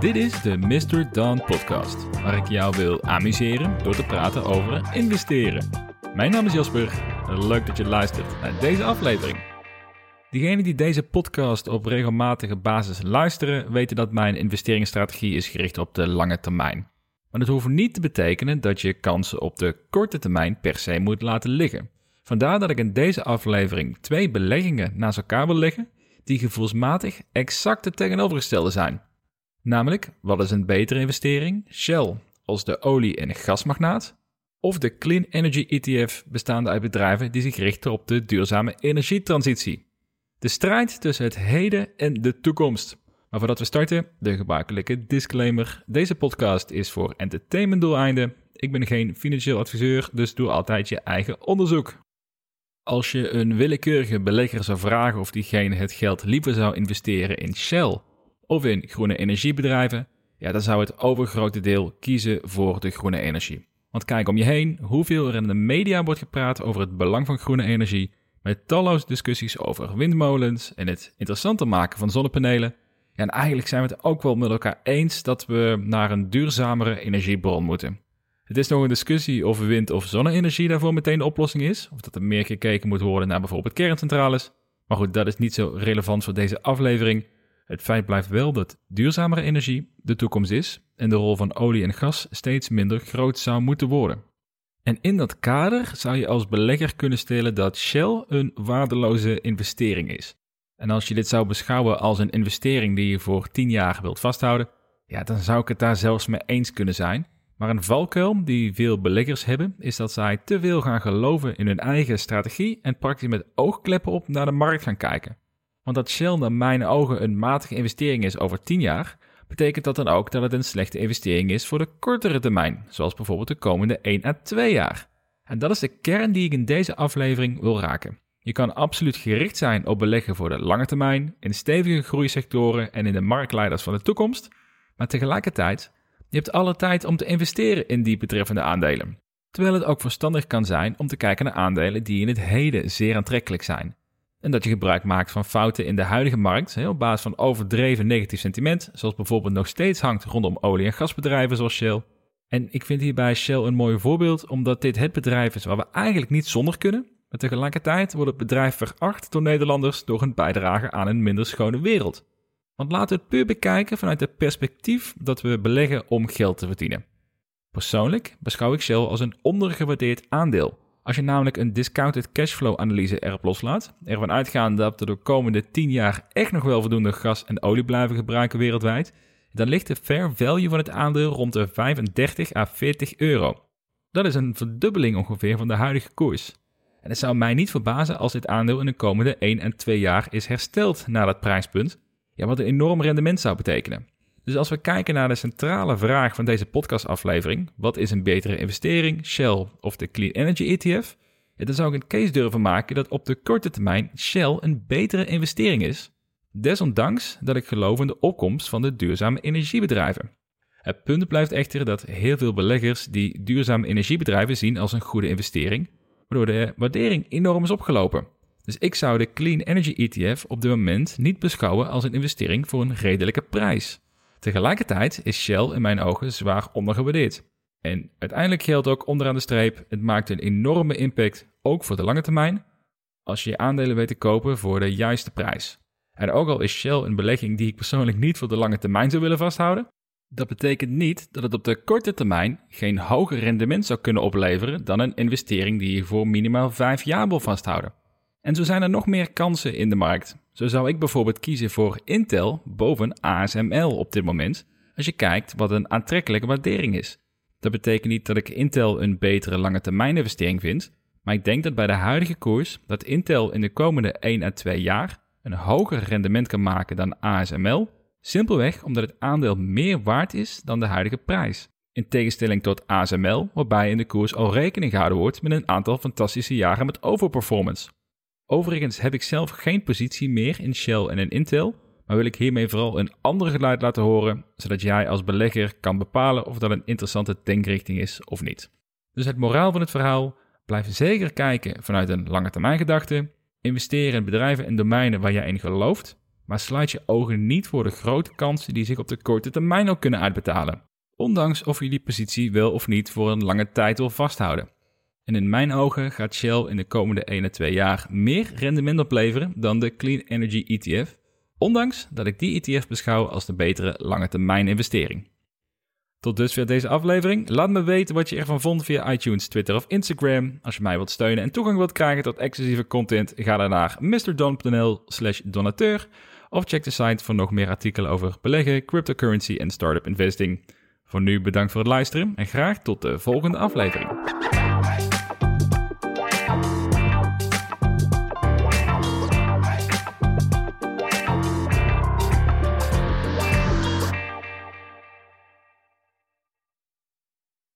Dit is de Mr. Don podcast, waar ik jou wil amuseren door te praten over investeren. Mijn naam is Jasper, leuk dat je luistert naar deze aflevering. Diegenen die deze podcast op regelmatige basis luisteren, weten dat mijn investeringsstrategie is gericht op de lange termijn. Maar dat hoeft niet te betekenen dat je kansen op de korte termijn per se moet laten liggen. Vandaar dat ik in deze aflevering twee beleggingen naast elkaar wil leggen die gevoelsmatig exact het tegenovergestelde zijn. Namelijk, wat is een betere investering? Shell als de olie- en gasmagnaat of de Clean Energy ETF bestaande uit bedrijven die zich richten op de duurzame energietransitie. De strijd tussen het heden en de toekomst. Maar voordat we starten, de gebruikelijke disclaimer. Deze podcast is voor entertainmentdoeleinden. Ik ben geen financieel adviseur, dus doe altijd je eigen onderzoek. Als je een willekeurige belegger zou vragen of diegene het geld liever zou investeren in Shell of in groene energiebedrijven, ja, dan zou het overgrote deel kiezen voor de groene energie. Want kijk om je heen hoeveel er in de media wordt gepraat over het belang van groene energie, met talloze discussies over windmolens en het interessanter maken van zonnepanelen. En eigenlijk zijn we het ook wel met elkaar eens dat we naar een duurzamere energiebron moeten. Het is nog een discussie of wind- of zonne-energie daarvoor meteen de oplossing is, of dat er meer gekeken moet worden naar bijvoorbeeld kerncentrales. Maar goed, dat is niet zo relevant voor deze aflevering. Het feit blijft wel dat duurzamere energie de toekomst is en de rol van olie en gas steeds minder groot zou moeten worden. En in dat kader zou je als belegger kunnen stellen dat Shell een waardeloze investering is. En als je dit zou beschouwen als een investering die je voor 10 jaar wilt vasthouden, ja, dan zou ik het daar zelfs mee eens kunnen zijn. Maar een valkuil die veel beleggers hebben, is dat zij te veel gaan geloven in hun eigen strategie en praktisch met oogkleppen op naar de markt gaan kijken. Want dat Shell naar mijn ogen een matige investering is over 10 jaar, betekent dat dan ook dat het een slechte investering is voor de kortere termijn, zoals bijvoorbeeld de komende 1 à 2 jaar. En dat is de kern die ik in deze aflevering wil raken. Je kan absoluut gericht zijn op beleggen voor de lange termijn, in stevige groeisectoren en in de marktleiders van de toekomst, maar tegelijkertijd je hebt alle tijd om te investeren in die betreffende aandelen. Terwijl het ook verstandig kan zijn om te kijken naar aandelen die in het heden zeer aantrekkelijk zijn. En dat je gebruik maakt van fouten in de huidige markt op basis van overdreven negatief sentiment, zoals bijvoorbeeld nog steeds hangt rondom olie- en gasbedrijven zoals Shell. En ik vind hierbij Shell een mooi voorbeeld, omdat dit het bedrijf is waar we eigenlijk niet zonder kunnen, maar tegelijkertijd wordt het bedrijf veracht door Nederlanders door hun bijdrage aan een minder schone wereld. Want laten we het puur bekijken vanuit het perspectief dat we beleggen om geld te verdienen. Persoonlijk beschouw ik Shell als een ondergewaardeerd aandeel. Als je namelijk een discounted cashflow analyse erop loslaat, ervan uitgaan dat we de komende 10 jaar echt nog wel voldoende gas en olie blijven gebruiken wereldwijd, dan ligt de fair value van het aandeel rond de 35 à 40 euro. Dat is een verdubbeling ongeveer van de huidige koers. En het zou mij niet verbazen als dit aandeel in de komende 1 en 2 jaar is hersteld naar dat prijspunt, ja, wat een enorm rendement zou betekenen. Dus als we kijken naar de centrale vraag van deze podcastaflevering, wat is een betere investering, Shell of de Clean Energy ETF? dan zou ik een case durven maken dat op de korte termijn Shell een betere investering is, desondanks dat ik geloof in de opkomst van de duurzame energiebedrijven. Het punt blijft echter dat heel veel beleggers die duurzame energiebedrijven zien als een goede investering, waardoor de waardering enorm is opgelopen. Dus ik zou de Clean Energy ETF op dit moment niet beschouwen als een investering voor een redelijke prijs. Tegelijkertijd is Shell in mijn ogen zwaar ondergewaardeerd. En uiteindelijk geldt ook onderaan de streep, het maakt een enorme impact, ook voor de lange termijn, als je je aandelen weet te kopen voor de juiste prijs. En ook al is Shell een belegging die ik persoonlijk niet voor de lange termijn zou willen vasthouden, dat betekent niet dat het op de korte termijn geen hoger rendement zou kunnen opleveren dan een investering die je voor minimaal 5 jaar wil vasthouden. En zo zijn er nog meer kansen in de markt. Zo zou ik bijvoorbeeld kiezen voor Intel boven ASML op dit moment, als je kijkt wat een aantrekkelijke waardering is. Dat betekent niet dat ik Intel een betere lange termijn investering vind, maar ik denk dat bij de huidige koers dat Intel in de komende 1 à 2 jaar een hoger rendement kan maken dan ASML, simpelweg omdat het aandeel meer waard is dan de huidige prijs. In tegenstelling tot ASML, waarbij in de koers al rekening gehouden wordt met een aantal fantastische jaren met overperformance. Overigens heb ik zelf geen positie meer in Shell en in Intel, maar wil ik hiermee vooral een ander geluid laten horen, zodat jij als belegger kan bepalen of dat een interessante denkrichting is of niet. Dus het moraal van het verhaal, blijf zeker kijken vanuit een lange termijn gedachte, investeer in bedrijven en domeinen waar jij in gelooft, maar sluit je ogen niet voor de grote kansen die zich op de korte termijn ook kunnen uitbetalen. Ondanks of je die positie wel of niet voor een lange tijd wil vasthouden. En in mijn ogen gaat Shell in de komende 1 à 2 jaar meer rendement opleveren dan de Clean Energy ETF, ondanks dat ik die ETF beschouw als de betere lange termijn investering. Tot dusver deze aflevering. Laat me weten wat je ervan vond via iTunes, Twitter of Instagram. Als je mij wilt steunen en toegang wilt krijgen tot exclusieve content, ga dan naar mrdon.nl slash donateur of check de site voor nog meer artikelen over beleggen, cryptocurrency en startup investing. Voor nu bedankt voor het luisteren en graag tot de volgende aflevering.